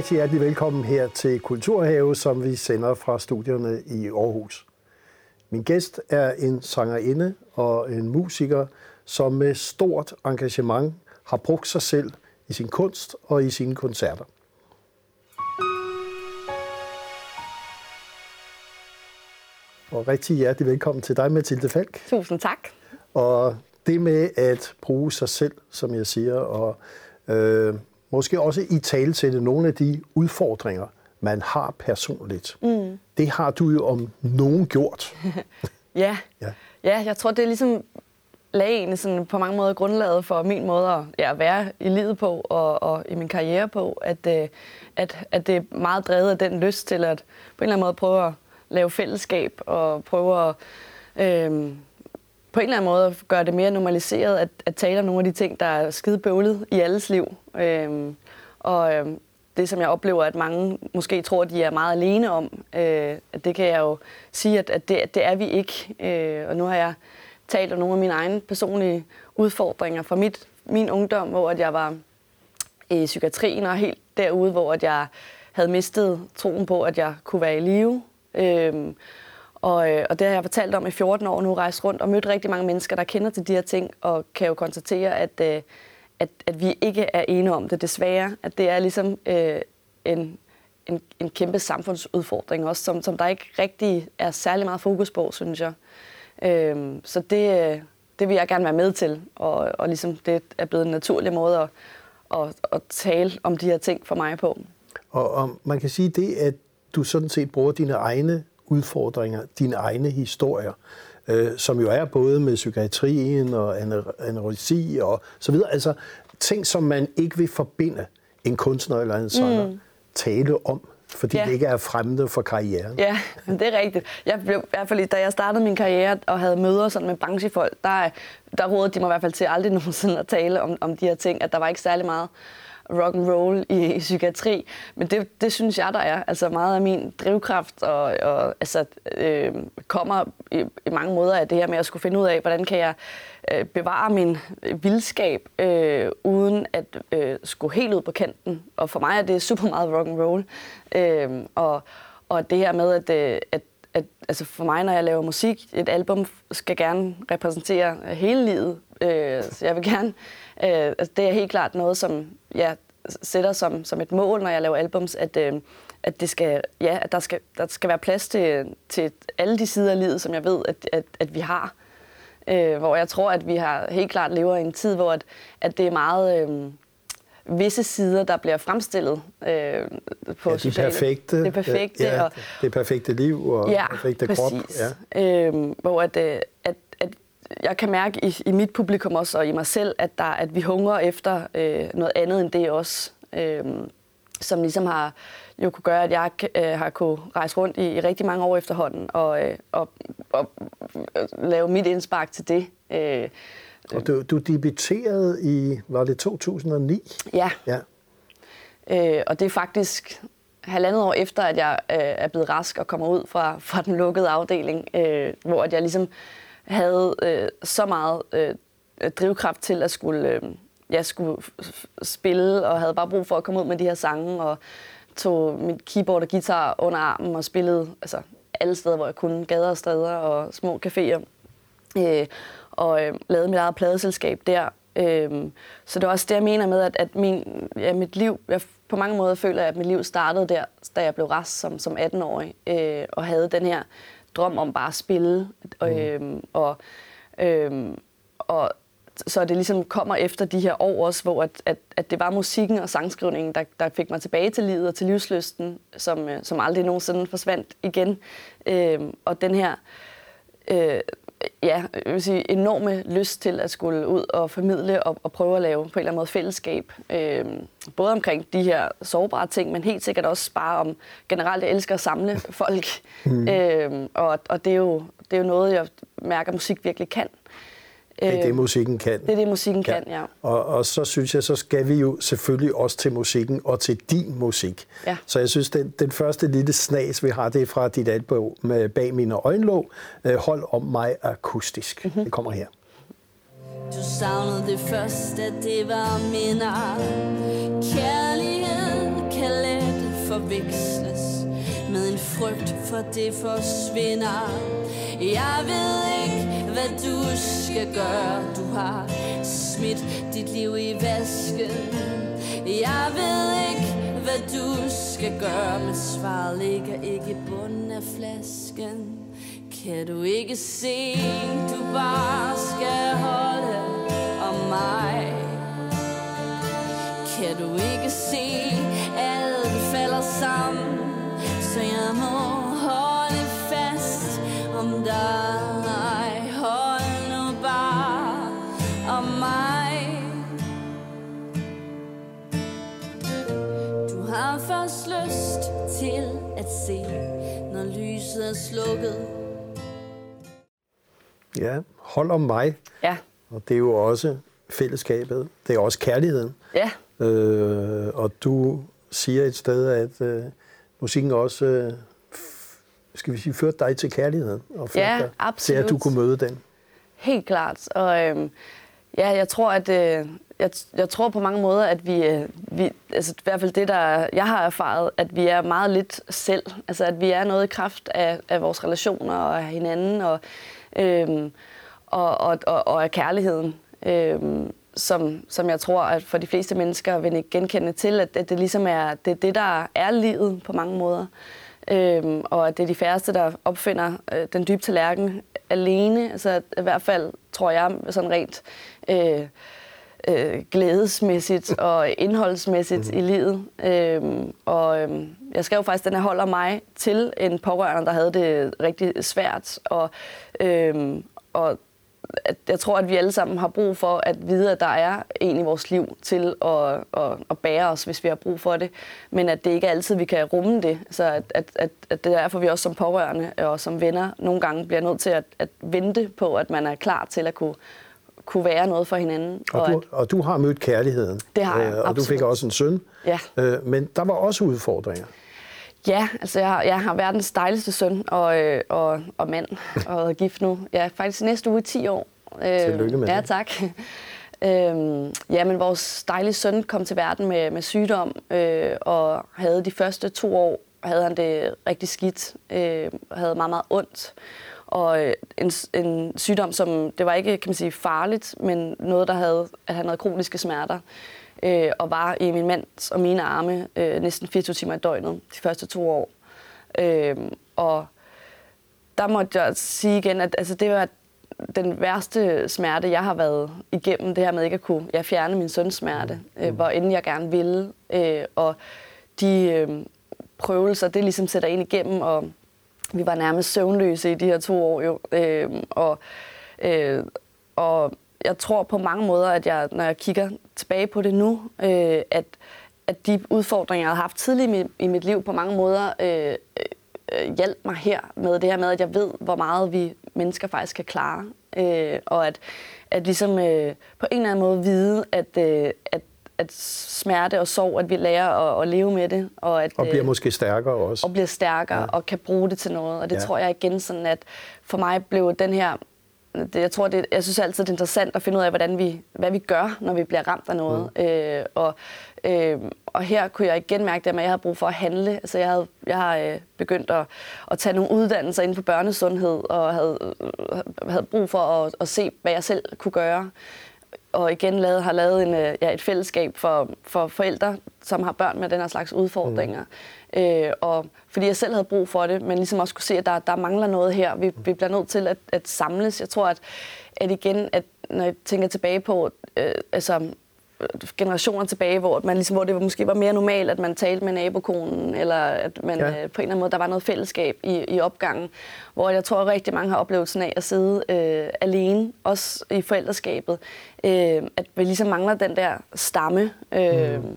rigtig hjertelig velkommen her til Kulturhave, som vi sender fra studierne i Aarhus. Min gæst er en sangerinde og en musiker, som med stort engagement har brugt sig selv i sin kunst og i sine koncerter. Og rigtig hjertelig velkommen til dig, Mathilde Falk. Tusind tak. Og det med at bruge sig selv, som jeg siger, og øh, måske også i tale til nogle af de udfordringer, man har personligt. Mm. Det har du jo om nogen gjort. ja. ja, ja, jeg tror, det er ligesom lagene sådan på mange måder grundlaget for min måde at ja, være i livet på og, og i min karriere på, at, øh, at, at det er meget drevet af den lyst til at på en eller anden måde prøve at lave fællesskab og prøve at øh, på en eller anden måde gøre det mere normaliseret at, at tale om nogle af de ting, der er skide bøvlet i alles liv. Øhm, og øhm, det, som jeg oplever, at mange måske tror, at de er meget alene om, øh, at det kan jeg jo sige, at, at det, det er vi ikke. Øh, og nu har jeg talt om nogle af mine egne personlige udfordringer fra mit, min ungdom, hvor at jeg var i psykiatrien og helt derude, hvor at jeg havde mistet troen på, at jeg kunne være i live. Øh, og, øh, og det har jeg fortalt om i 14 år nu, rejst rundt og mødt rigtig mange mennesker, der kender til de her ting, og kan jo konstatere, at, øh, at, at vi ikke er enige om det, desværre. At det er ligesom øh, en, en, en kæmpe samfundsudfordring også, som, som der ikke rigtig er særlig meget fokus på, synes jeg. Øh, så det, øh, det vil jeg gerne være med til, og, og ligesom det er blevet en naturlig måde at, at, at tale om de her ting for mig på. Og, og man kan sige det, at du sådan set bruger dine egne udfordringer, dine egne historier, øh, som jo er både med psykiatrien og anoreksi og så videre. Altså ting, som man ikke vil forbinde en kunstner eller en sanger mm. tale om fordi ja. det ikke er fremmede for karrieren. Ja, det er rigtigt. Jeg blev, i hvert fald, da jeg startede min karriere og havde møder sådan med branchefolk, der, der rådede de mig i hvert fald til aldrig nogensinde at tale om, om de her ting, at der var ikke særlig meget rock and roll i, i psykiatri, men det, det synes jeg, der er. Altså meget af min drivkraft og, og altså, øh, kommer i, i mange måder af det her med at skulle finde ud af, hvordan kan jeg øh, bevare min øh, vildskab øh, uden at øh, skulle helt ud på kanten. Og for mig er det super meget rock and roll. Øh, og, og det her med, at, øh, at at altså for mig, når jeg laver musik, et album skal gerne repræsentere øh, hele livet. Øh, så jeg vil gerne, øh, altså det er helt klart noget, som jeg sætter som, som et mål, når jeg laver albums, at, øh, at, det skal, ja, at der, skal, der skal være plads til, til alle de sider af livet, som jeg ved, at, at, at vi har. Øh, hvor jeg tror, at vi har helt klart lever i en tid, hvor at, at det er meget... Øh, visse sider, der bliver fremstillet øh, på ja, det perfekte, det perfekte. Ja, og, det perfekte liv og ja, perfekte præcis. krop. Ja. Øh, hvor at, øh, at, at jeg kan mærke i, i mit publikum også, og i mig selv, at, der, at vi hungrer efter øh, noget andet end det også. Øh, som ligesom har jo kunne gøre, at jeg øh, har kunne rejse rundt i, i rigtig mange år efterhånden og, øh, og, og, og lave mit indspark til det. Øh, og du, du debuterede i, var det 2009? Ja. ja. Øh, og det er faktisk halvandet år efter, at jeg øh, er blevet rask og kommer ud fra, fra den lukkede afdeling, øh, hvor at jeg ligesom havde øh, så meget øh, drivkraft til at skulle, øh, jeg skulle spille, og havde bare brug for at komme ud med de her sange, og tog mit keyboard og guitar under armen og spillede altså, alle steder, hvor jeg kunne, gader og steder og små caféer. Øh, og øh, lavede mit eget pladeselskab der. Øh, så det er også det, jeg mener med, at, at min, ja, mit liv, jeg på mange måder føler, at mit liv startede der, da jeg blev rest som, som 18-årig, øh, og havde den her drøm om bare at spille. Mm. Øh, og, øh, og så det ligesom kommer efter de her år også, hvor at, at, at det var musikken og sangskrivningen, der, der fik mig tilbage til livet og til livsløsten, som, øh, som aldrig nogensinde forsvandt igen. Øh, og den her øh, ja, jeg vil sige, enorme lyst til at skulle ud og formidle og, og prøve at lave på en eller anden måde fællesskab. Øh, både omkring de her sårbare ting, men helt sikkert også bare om generelt, jeg elsker at samle folk. Mm. Øh, og og det, er jo, det er jo noget, jeg mærker, at musik virkelig kan. Det er det, øh, musikken kan. Det er det, musikken kan, ja. Og, og så synes jeg, så skal vi jo selvfølgelig også til musikken og til din musik. Ja. Så jeg synes, den, den første lille snas, vi har, det er fra dit album med Bag mine øjenlåg. Øh, hold om mig akustisk. Mm-hmm. Det kommer her. Du savnede det første, det var minder. Kærlighed kan lade forveksles med en frygt for det forsvinder. Jeg ved ikke, hvad du skal gøre. Du har smidt dit liv i vasken. Jeg ved ikke, hvad du skal gøre, men svaret ligger ikke i bunden af flasken. Kan du ikke se, du se, når lyset er slukket. Ja, hold om mig. Ja, Og det er jo også fællesskabet. Det er også kærligheden. ja, Øh, og du siger et sted, at øh, musikken også, øh, skal vi sige, førte dig til kærligheden. Og førte Ja, dig til, at absolut. du kunne møde den. helt klart. Og øhm, ja, jeg tror, at øh, jeg, jeg tror på mange måder, at vi, øh, vi altså i hvert fald det, der jeg har erfaret, at vi er meget lidt selv. Altså at vi er noget i kraft af, af vores relationer og af hinanden og, øh, og, og, og, og af kærligheden. Øh, som, som jeg tror, at for de fleste mennesker vil ikke genkende til, at, at det ligesom er det, er det, der er livet på mange måder. Øhm, og at det er de færreste, der opfinder øh, den dybe tallerken alene. Altså at, i hvert fald, tror jeg, sådan rent øh, øh, glædesmæssigt og indholdsmæssigt mm-hmm. i livet. Øhm, og øhm, jeg skrev faktisk, den her holder mig til en pårørende, der havde det rigtig svært. Og, øhm, og at jeg tror, at vi alle sammen har brug for at vide, at der er en i vores liv til at, at, at bære os, hvis vi har brug for det. Men at det ikke er altid, vi kan rumme det. Så at, at, at, at det er derfor, vi også som pårørende og som venner nogle gange bliver nødt til at, at vente på, at man er klar til at kunne, kunne være noget for hinanden. Og, at, du, og du har mødt kærligheden. Det har jeg, Øh, Og du fik absolut. også en søn. Ja. Øh, men der var også udfordringer. Ja, altså jeg, har- jeg har verdens dejligste søn og, øh, og, og mand og er gift nu. Jeg er faktisk næste uge i 10 år. Øh, Tillykke med ja, det. tak. Øhm, ja, men vores dejlige søn kom til verden med, med sygdom, øh, og havde de første to år, havde han det rigtig skidt, øh, og havde meget, meget ondt. Og øh, en, en sygdom, som, det var ikke, kan man sige, farligt, men noget, der havde, at han havde kroniske smerter, øh, og var i min mands og mine arme øh, næsten 24 timer i døgnet de første to år. Øh, og der måtte jeg sige igen, at altså, det var den værste smerte, jeg har været igennem, det her med ikke at kunne ja, fjerne min søns smerte, øh, hvor inden jeg gerne ville. Øh, og de øh, prøvelser, det ligesom sætter ind igennem, og vi var nærmest søvnløse i de her to år jo. Øh, og, øh, og jeg tror på mange måder, at jeg, når jeg kigger tilbage på det nu, øh, at, at de udfordringer, jeg har haft tidligt i mit, liv, på mange måder øh, øh, øh, hjalp mig her med det her med, at jeg ved, hvor meget vi mennesker faktisk kan klare. Øh, og at, at ligesom øh, på en eller anden måde vide, at, øh, at, at smerte og sorg, at vi lærer at, at leve med det. Og, at, Og bliver øh, måske stærkere også. og bliver stærkere Ja. og kan bruge det til noget. Og det Ja. tror jeg igen sådan, at for mig blev den her... Det, jeg tror, det, jeg synes altid, det er interessant at finde ud af, hvordan vi, hvad vi gør, når vi bliver ramt af noget. Mm. Øh, og, øh, og her kunne jeg igen mærke det, at jeg havde brug for at handle. Altså, jeg, havde, jeg har øh, begyndt at, at tage nogle uddannelser inden for børnesundhed, og havde, øh, havde brug for at, at se, hvad jeg selv kunne gøre og igen lavet, har lavet en, øh, ja, et fællesskab for, for forældre, som har børn med den her slags udfordringer. Mm. Øh, og fordi jeg selv havde brug for det, men ligesom også kunne se, at der, der mangler noget her. Vi, vi bliver nødt til at, at samles. Jeg tror, at, at igen, at når jeg tænker tilbage på, øh, altså generationer tilbage, hvor, man ligesom, hvor det måske var mere normalt, at man talte med nabokonen, eller at man Ja. øh, på en eller anden måde, der var noget fællesskab i, i opgangen, hvor jeg tror, at rigtig mange har oplevelsen af at sidde øh, alene, også i forældreskabet, øh, at vi ligesom mangler den der stamme. Øh, mm.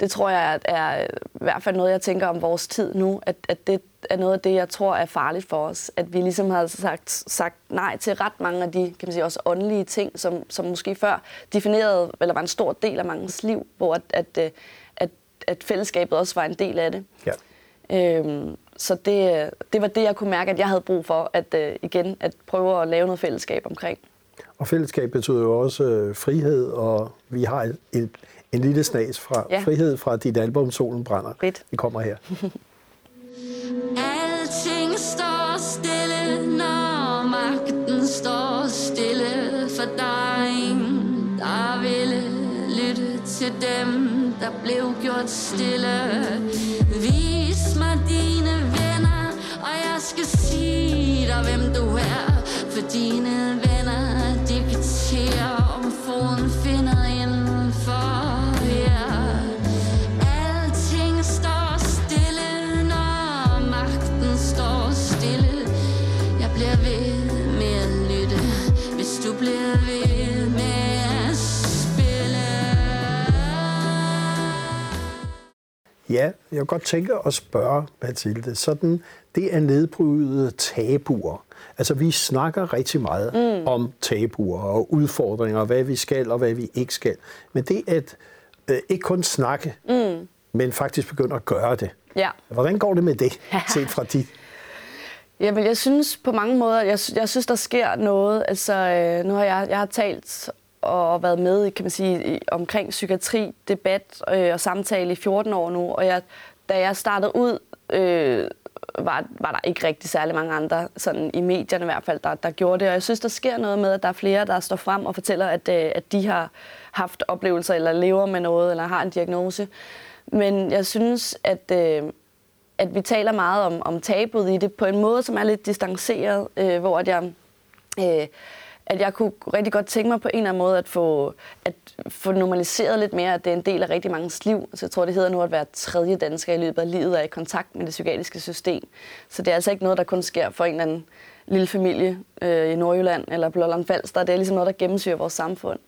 Det tror jeg er, er i hvert fald noget, jeg tænker om vores tid nu, at, at det er noget af det, jeg tror er farligt for os. At vi ligesom har sagt, sagt nej til ret mange af de kan man sige, også åndelige ting, som, som måske før definerede, eller var en stor del af mangens liv, hvor at, at, øh, at, at fællesskabet også var en del af det. Ja. Øhm, så det, det var det, jeg kunne mærke, at jeg havde brug for, at øh, igen at prøve at lave noget fællesskab omkring. Og fællesskab betyder jo også øh, frihed, og vi har et, et, en lille snas fra Ja. Frihed fra dit album Solen brænder. Fedt. Det kommer her. Alting står stille, når magten står stille For der ingen, der ville lytte til dem, der blev gjort stille Vis mig dine venner, og jeg skal sige dig, hvem du er For dine venner dikterer, om foden Ja, jeg kunne godt tænke at spørge, Mathilde, sådan, det er nedbryde tabuer. Altså, vi snakker rigtig meget mm. om tabuer og udfordringer, hvad vi skal og hvad vi ikke skal. Men det at øh, ikke kun snakke, mm. men faktisk begynde at gøre det. Ja. Hvordan går det med det, set fra dit? Jamen, jeg synes på mange måder, jeg, jeg synes, der sker noget. Altså, øh, nu har jeg, jeg har talt og været med kan man sige, omkring psykiatri, debat øh, og samtale i 14 år nu. Og jeg, da jeg startede ud, øh, var, var der ikke rigtig særlig mange andre, sådan i medierne i hvert fald, der, der gjorde det. Og jeg synes, der sker noget med, at der er flere, der står frem og fortæller, at, øh, at de har haft oplevelser, eller lever med noget, eller har en diagnose. Men jeg synes, at... Øh, at vi taler meget om, om tabuet i det på en måde, som er lidt distanceret, øh, hvor at jeg, øh, at jeg kunne rigtig godt tænke mig på en eller anden måde at få, at få normaliseret lidt mere, at det er en del af rigtig mange liv. Så jeg tror, det hedder nu at være tredje dansker i løbet af livet er i kontakt med det psykiatriske system. Så det er altså ikke noget, der kun sker for en eller anden lille familie øh, i Nordjylland eller på Lolland Falster. Det er ligesom noget, der gennemsyrer vores samfund.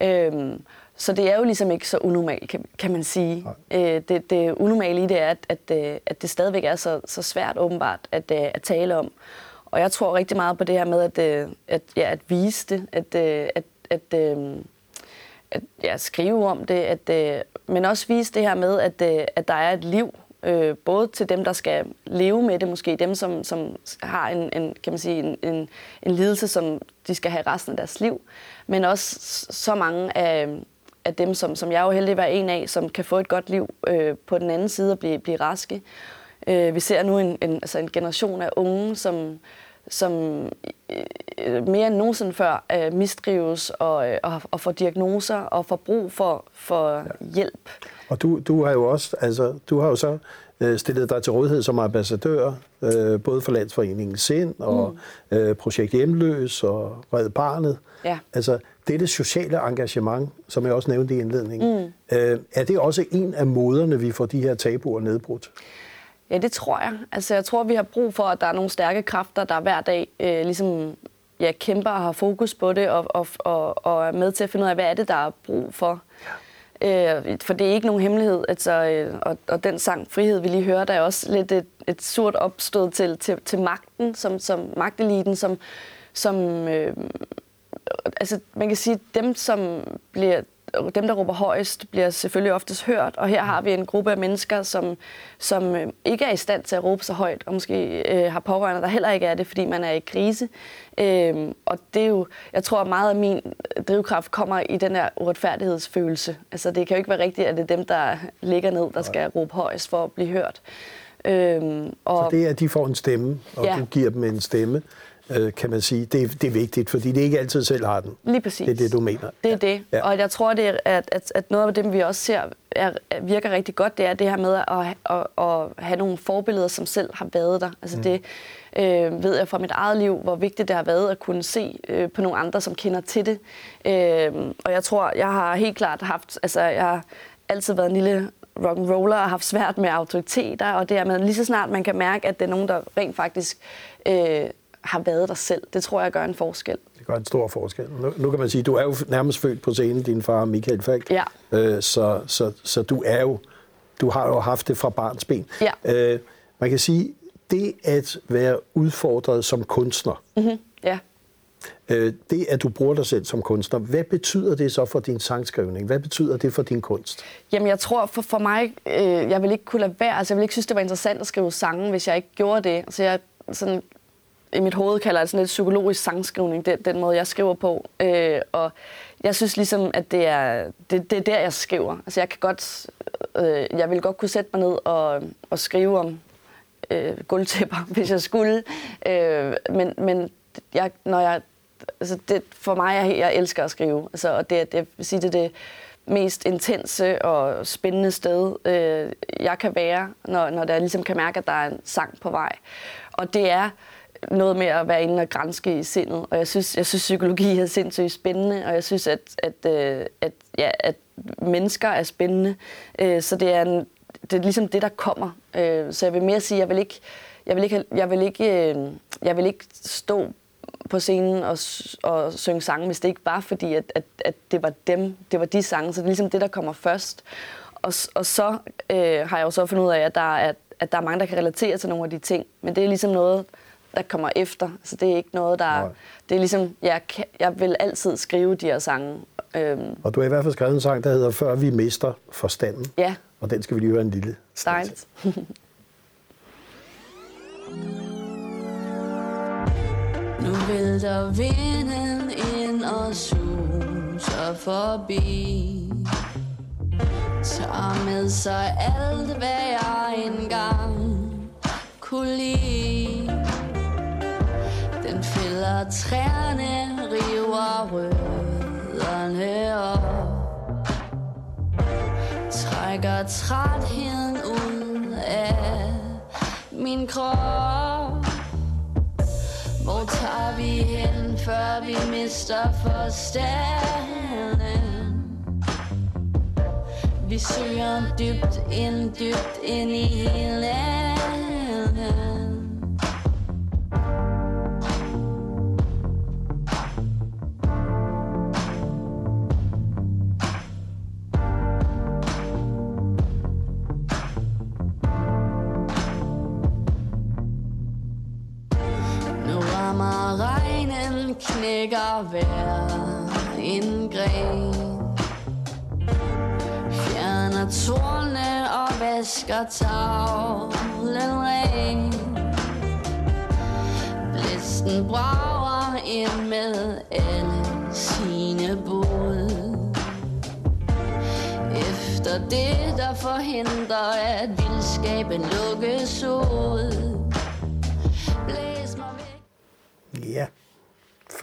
Øhm, så det er jo ligesom ikke så unormalt, kan, kan man sige. Øh, det, det unormale i det er, at, at, øh, at det stadigvæk er så, så svært åbenbart at, øh, at tale om. Og jeg tror rigtig meget på det her med at, øh, at, ja, at vise det, at, øh, at, at, øh, at ja, skrive om det, at, øh, men også vise det her med, at, øh, at der er et liv, øh, både til dem, der skal leve med det, måske dem, som, som har en, en, kan man sige, en, en, en lidelse, som de skal have resten af deres liv, men også så mange af, af dem, som, som jeg er jo heldig at være en af, som kan få et godt liv øh, på den anden side og blive, blive raske. Øh, vi ser nu en, en, altså en generation af unge, som, som øh, mere end nogensinde før øh, mistrives og, øh, og, og får diagnoser og får brug for, for hjælp. Og du, du har jo også, altså, du har jo så øh, stillet dig til rådighed som ambassadør, øh, både for Landsforeningen Sind og mm. øh, Projekt Hjemløs og Red Barnet. Ja. Altså, det er det sociale engagement, som jeg også nævnte i indledningen. Mm. Øh, er det også en af måderne, vi får de her tabuer nedbrudt? Ja, det tror jeg. Altså, jeg tror, vi har brug for, at der er nogle stærke kræfter, der hver dag øh, ligesom, ja, kæmper og har fokus på det, og, og, og, og er med til at finde ud af, hvad er det, der er brug for. Øh, for det er ikke nogen hemmelighed. Altså, øh, og, og den sang Frihed, vi lige hørte, er også lidt et, et surt opstød til, til, til magten, som, som magteliten, som, som øh, altså, man kan sige, dem, som bliver dem, der råber højst, bliver selvfølgelig oftest hørt, og her har vi en gruppe af mennesker, som, som øh, ikke er i stand til at råbe så højt, og måske øh, har pårørende, der heller ikke er det, fordi man er i krise. Øh, og det er jo, jeg tror, at meget af min drivkraft kommer i den her uretfærdighedsfølelse. Altså, det kan jo ikke være rigtigt, at det er dem, der ligger ned, der skal råbe højst for at blive hørt. Øh, og, Så det er, at de får en stemme, og Ja. du giver dem en stemme, øh, kan man sige. Det, er- det er vigtigt, fordi det ikke altid selv har den. Lige præcis. Det er det, du mener. Det er det. Ja. Og jeg tror, det er, at, at, at noget af det, vi også ser, er, virker rigtig godt, det er det her med at, at, at have nogle forbilleder, som selv har været der. Altså mm. det øh, ved jeg fra mit eget liv, hvor vigtigt det har været at kunne se øh, på nogle andre, som kender til det. Øh, og jeg tror, jeg har helt klart haft, altså jeg har altid været en lille rock and roller og haft svært med autoriteter, og det er med lige så snart man kan mærke, at det er nogen, der rent faktisk øh, har været der selv. Det tror jeg gør en forskel. Det gør en stor forskel. Nu, nu kan man sige, du er jo nærmest født på scenen, din far Michael Falk. Ja. Øh, så, så, så du er jo, du har jo haft det fra barns ben. Ja. Øh, man kan sige, det at være udfordret som kunstner, Mm-hmm. Ja. øh, det at du bruger dig selv som kunstner, hvad betyder det så for din sangskrivning? Hvad betyder det for din kunst? Jamen, jeg tror for, for mig, øh, jeg vil ikke kunne lade være. Altså, jeg vil ikke synes, det var interessant at skrive sange, hvis jeg ikke gjorde det. Så jeg sådan, i mit hoved kalder det sådan lidt psykologisk sangskrivning, den, den måde, jeg skriver på. Øh, og jeg synes ligesom, at det er, det, det er der, jeg skriver. Altså jeg kan godt, øh, jeg vil godt kunne sætte mig ned og, og skrive om øh, guldtæpper, hvis jeg skulle. Øh, men men jeg, når jeg, altså det, for mig, jeg, jeg elsker at skrive. Altså, og det, det, jeg vil sige, det det mest intense og spændende sted, øh, jeg kan være, når, når jeg ligesom kan mærke, at der er en sang på vej. Og det er noget med at være inde og grænske i sindet. Og jeg synes, jeg synes psykologi er sindssygt spændende, og jeg synes, at, at, øh, at, ja, at mennesker er spændende. Øh, så det er, en, det er ligesom det, der kommer. Øh, så jeg vil mere sige, jeg vil ikke, jeg vil ikke, jeg vil ikke, jeg vil ikke stå på scenen og, og synge sange, hvis det ikke var fordi, at, at, at det var dem, det var de sange. Så det er ligesom det, der kommer først. Og, og så øh, har jeg jo så fundet ud af, at der, er, at der er mange, der kan relatere til nogle af de ting. Men det er ligesom noget, der kommer efter. Så det er ikke noget, der... Nej. Det er ligesom, jeg, jeg vil altid skrive de her sange. Øhm. Og du har i hvert fald skrevet en sang, der hedder Før vi mister forstanden. Ja. Og den skal vi lige høre en lille Dejligt. nu vælter vinden ind og suser forbi Tager med sig alt, hvad jeg engang kunne lide den træerne, river rødderne op. Trækker trætheden ud af min krop. Hvor tager vi hen, før vi mister forstanden? Vi søger dybt ind, dybt ind i hele knækker hver en gren. Fjerner torne og vasker tavlen ren. Blæsten brager ind med alle sine bud. Efter det, der forhindrer, at vildskaben lukkes ud.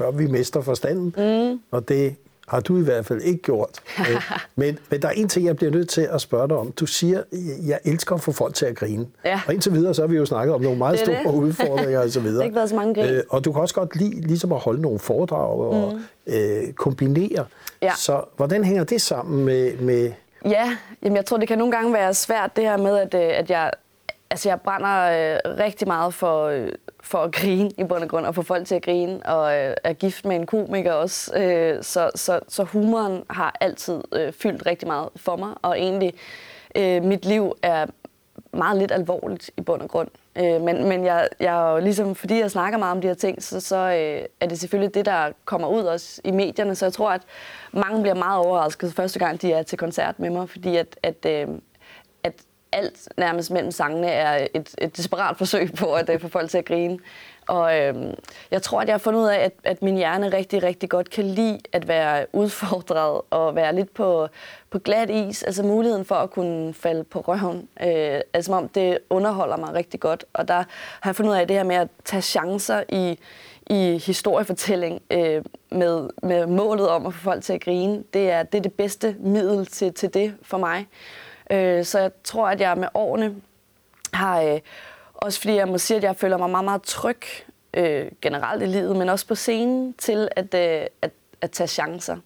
før vi mister forstanden. Mm. Og det har du i hvert fald ikke gjort. Øh, men, men der er en ting, jeg bliver nødt til at spørge dig om. Du siger, jeg elsker at få folk til at grine. Ja. Og indtil videre, så har vi jo snakket om nogle meget store det. udfordringer og så videre. det har ikke været så mange grin. Øh, og du kan også godt lide ligesom at holde nogle foredrag og mm. øh, kombinere. Ja. Så hvordan hænger det sammen med... med Ja, jamen jeg tror, det kan nogle gange være svært det her med, at, øh, at jeg, altså jeg brænder øh, rigtig meget for, øh, for at grine i bund og grund, og få folk til at grine, og øh, er gift med en komiker også. Øh, så, så, så humoren har altid øh, fyldt rigtig meget for mig, og egentlig øh, mit liv er meget lidt alvorligt i bund og grund. Øh, men men jeg, jeg er jo ligesom, fordi jeg snakker meget om de her ting, så, så øh, er det selvfølgelig det, der kommer ud også i medierne. Så jeg tror, at mange bliver meget overrasket første gang, de er til koncert med mig, fordi at, at, øh, at alt nærmest mellem sangene er et, et desperat forsøg på at øh, få folk til at grine. Og øhm, jeg tror, at jeg har fundet ud af, at, at min hjerne rigtig, rigtig godt kan lide at være udfordret og være lidt på, på glat is. Altså muligheden for at kunne falde på røven. Øh, altså som om det underholder mig rigtig godt. Og der har jeg fundet ud af det her med at tage chancer i, i historiefortælling øh, med, med målet om at få folk til at grine. Det er det, er det bedste middel til, til det for mig. Øh, så jeg tror, at jeg med årene har, øh, også fordi jeg må sige, at jeg føler mig meget, meget tryg øh, generelt i livet, men også på scenen til at, øh, at, at tage chancer.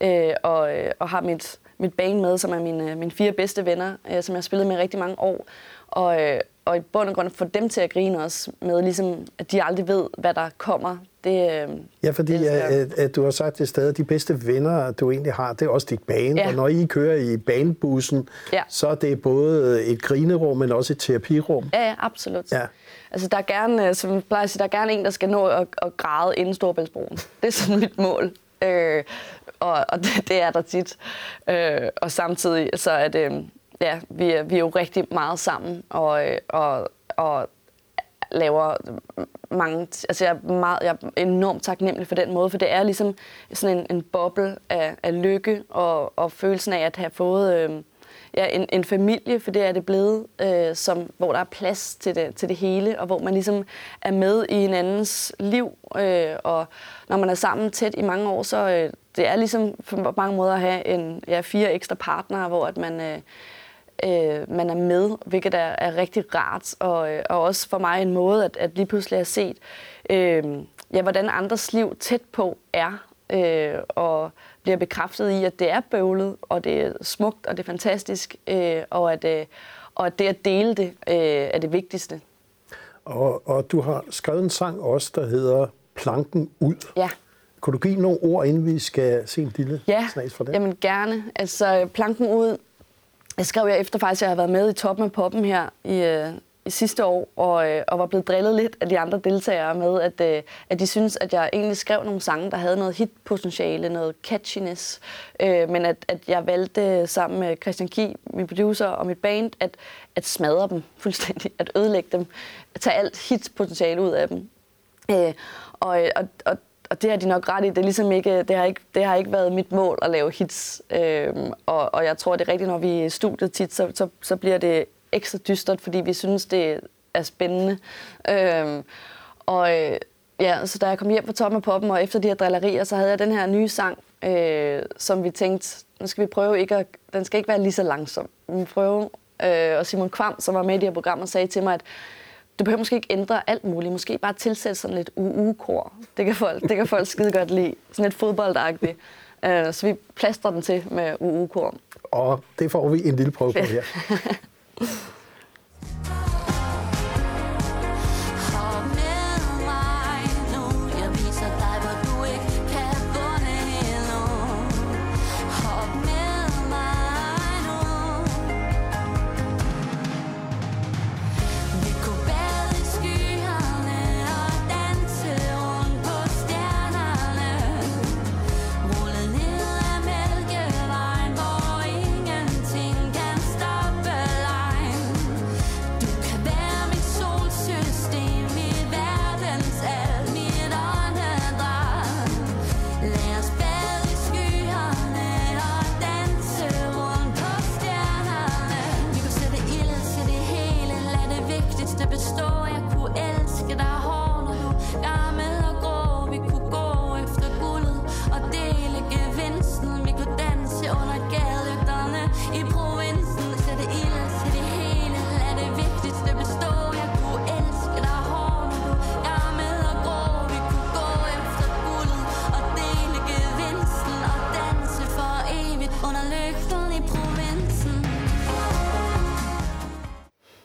Øh, og, øh, og har mit, mit bane med, som er mine, øh, mine fire bedste venner, øh, som jeg har spillet med rigtig mange år. Og, øh, og i bund og grund få dem til at grine også med, ligesom, at de aldrig ved, hvad der kommer. Det, øh, ja, fordi det at, at du har sagt det sted, at de bedste venner, du egentlig har, det er også dit bane. Ja. Og når I kører i banebussen, ja. så er det både et grinerum, men også et terapirum. Ja, ja absolut. Ja. Altså, der er gerne, øh, som jeg plejer at sige, der er gerne en, der skal nå at, at græde inden Storbæltsbroen. Det er sådan mit mål. Øh, og og det, det er der tit. Øh, og samtidig så er det ja, vi er, vi er jo rigtig meget sammen, og, og, og laver mange... Altså jeg er, meget, jeg er enormt taknemmelig for den måde, for det er ligesom sådan en, en boble af, af lykke og, og følelsen af at have fået... Øh, ja, en, en familie, for det er det blevet, øh, som, hvor der er plads til det, til det hele, og hvor man ligesom er med i hinandens liv. Øh, og når man er sammen tæt i mange år, så øh, det er ligesom på mange måder at have en, ja, fire ekstra partnere, hvor at man, øh, øh, man er med, hvilket er, er rigtig rart, og, øh, og også for mig en måde, at, at lige pludselig have set, øh, ja, hvordan andres liv tæt på er, øh, og bliver bekræftet i, at det er bøvlet, og det er smukt, og det er fantastisk, øh, og, at, øh, og at det at dele det øh, er det vigtigste. Og, og du har skrevet en sang også, der hedder Planken ud. Ja. Kunne du give nogle ord, inden vi skal se en lille ja, snas for det? jamen gerne. Altså, Planken ud, jeg skrev jeg efter faktisk, at jeg har været med i toppen af poppen her i, øh, i sidste år, og, øh, og var blevet drillet lidt af de andre deltagere med, at, øh, at de synes, at jeg egentlig skrev nogle sange, der havde noget hitpotentiale, noget catchiness, øh, men at, at jeg valgte øh, sammen med Christian Ki, min producer og mit band, at, at smadre dem fuldstændig, at ødelægge dem, at tage alt hitpotentiale ud af dem. Øh, og, og, og og det har de nok ret i. Det, er ligesom ikke, det, har ikke, det har ikke været mit mål at lave hits. Øhm, og, og jeg tror, det er rigtigt, når vi er i studiet tit, så, så, så bliver det ekstra dystert, fordi vi synes, det er spændende. Øhm, og øh, ja, så da jeg kom hjem fra toppen af poppen, og efter de her drillerier, så havde jeg den her nye sang, øh, som vi tænkte, nu skal vi prøve ikke at, den skal ikke være lige så langsom. Vi prøver, øh, og Simon Kvam, som var med i det her program, sagde til mig, at du behøver måske ikke ændre alt muligt. Måske bare tilsætte sådan lidt UU-kor. Det kan folk, det kan folk skide godt lide. Sådan lidt fodboldagtigt. Uh, så vi plaster den til med UU-kor. Og det får vi en lille prøve på her.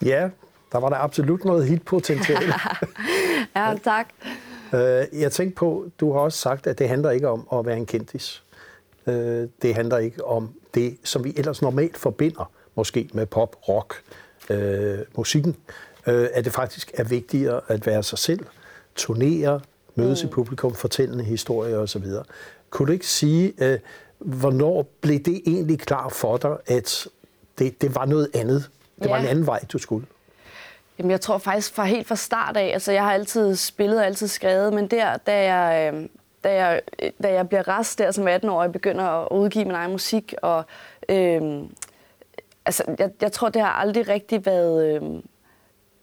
Ja, der var der absolut noget hitpotentiale. ja, tak. Øh, jeg tænkte på, du har også sagt, at det handler ikke om at være en kendis. Øh, det handler ikke om det, som vi ellers normalt forbinder, måske med pop, rock, øh, musikken. At det faktisk er vigtigere at være sig selv, turnere, mødes mm. i publikum, fortælle historier osv. Kunne du ikke sige, hvornår blev det egentlig klar for dig, at det, det var noget andet, det ja. var en anden vej, du skulle. Jamen, jeg tror faktisk fra helt fra start af, altså jeg har altid spillet og altid skrevet, men der, da jeg, øh, da jeg, da jeg bliver rest der som 18-årig, begynder at udgive min egen musik, og øh, altså, jeg, jeg tror, det har aldrig rigtig været... Øh,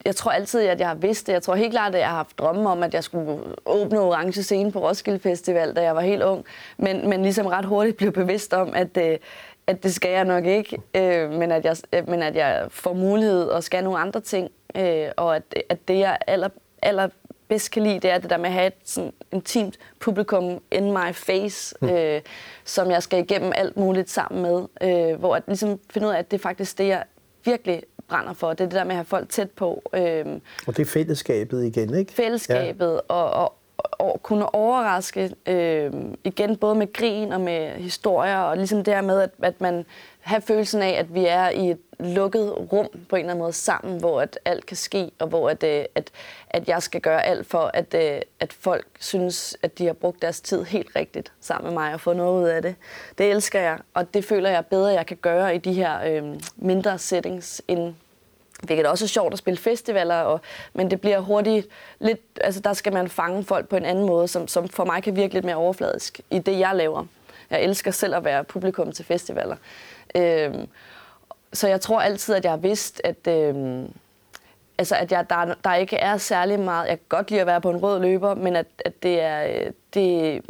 jeg tror altid, at jeg har vidst det. Jeg tror helt klart, at jeg har haft drømme om, at jeg skulle åbne orange scene på Roskilde Festival, da jeg var helt ung. Men, men ligesom ret hurtigt blev bevidst om, at, øh, at det skal jeg nok ikke, øh, men, at jeg, øh, men at jeg får mulighed og skal nogle andre ting, øh, og at, at det, jeg aller, aller bedst kan lide, det er det der med at have et sådan intimt publikum in my face, mm. øh, som jeg skal igennem alt muligt sammen med, øh, hvor at ligesom finde ud af, at det er faktisk det, jeg virkelig brænder for. Det er det der med at have folk tæt på. Øh, og det er fællesskabet igen, ikke? Fællesskabet, ja. og, og, og kunne overraske øh, igen både med grin og med historier, og ligesom det her med, at, at man har følelsen af, at vi er i et lukket rum på en eller anden måde sammen, hvor at alt kan ske, og hvor at, øh, at, at jeg skal gøre alt for, at, øh, at folk synes, at de har brugt deres tid helt rigtigt sammen med mig og fået noget ud af det. Det elsker jeg, og det føler jeg bedre, jeg kan gøre i de her øh, mindre settings, end Hvilket også er sjovt at spille festivaler, og, men det bliver hurtigt lidt, altså der skal man fange folk på en anden måde, som, som for mig kan virke lidt mere overfladisk i det, jeg laver. Jeg elsker selv at være publikum til festivaler. Øhm, så jeg tror altid, at jeg har vidst, at, øhm, altså, at jeg, der, der ikke er særlig meget... Jeg kan godt lide at være på en rød løber, men at, at det er... Det,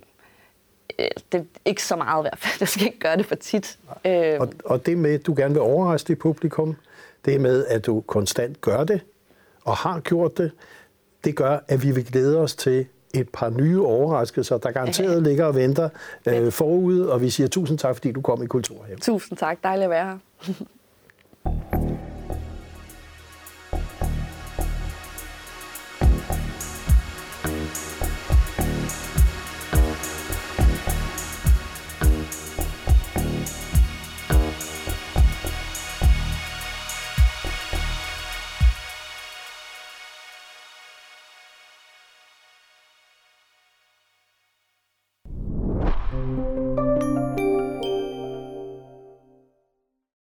det er ikke så meget i hvert fald. Jeg skal ikke gøre det for tit. Øhm. Og, og det med, at du gerne vil overraske dit publikum, det med, at du konstant gør det, og har gjort det, det gør, at vi vil glæde os til et par nye overraskelser, der garanteret ligger og venter øh, forude, og vi siger tusind tak, fordi du kom i Kulturhaven. Tusind tak. Dejligt at være her.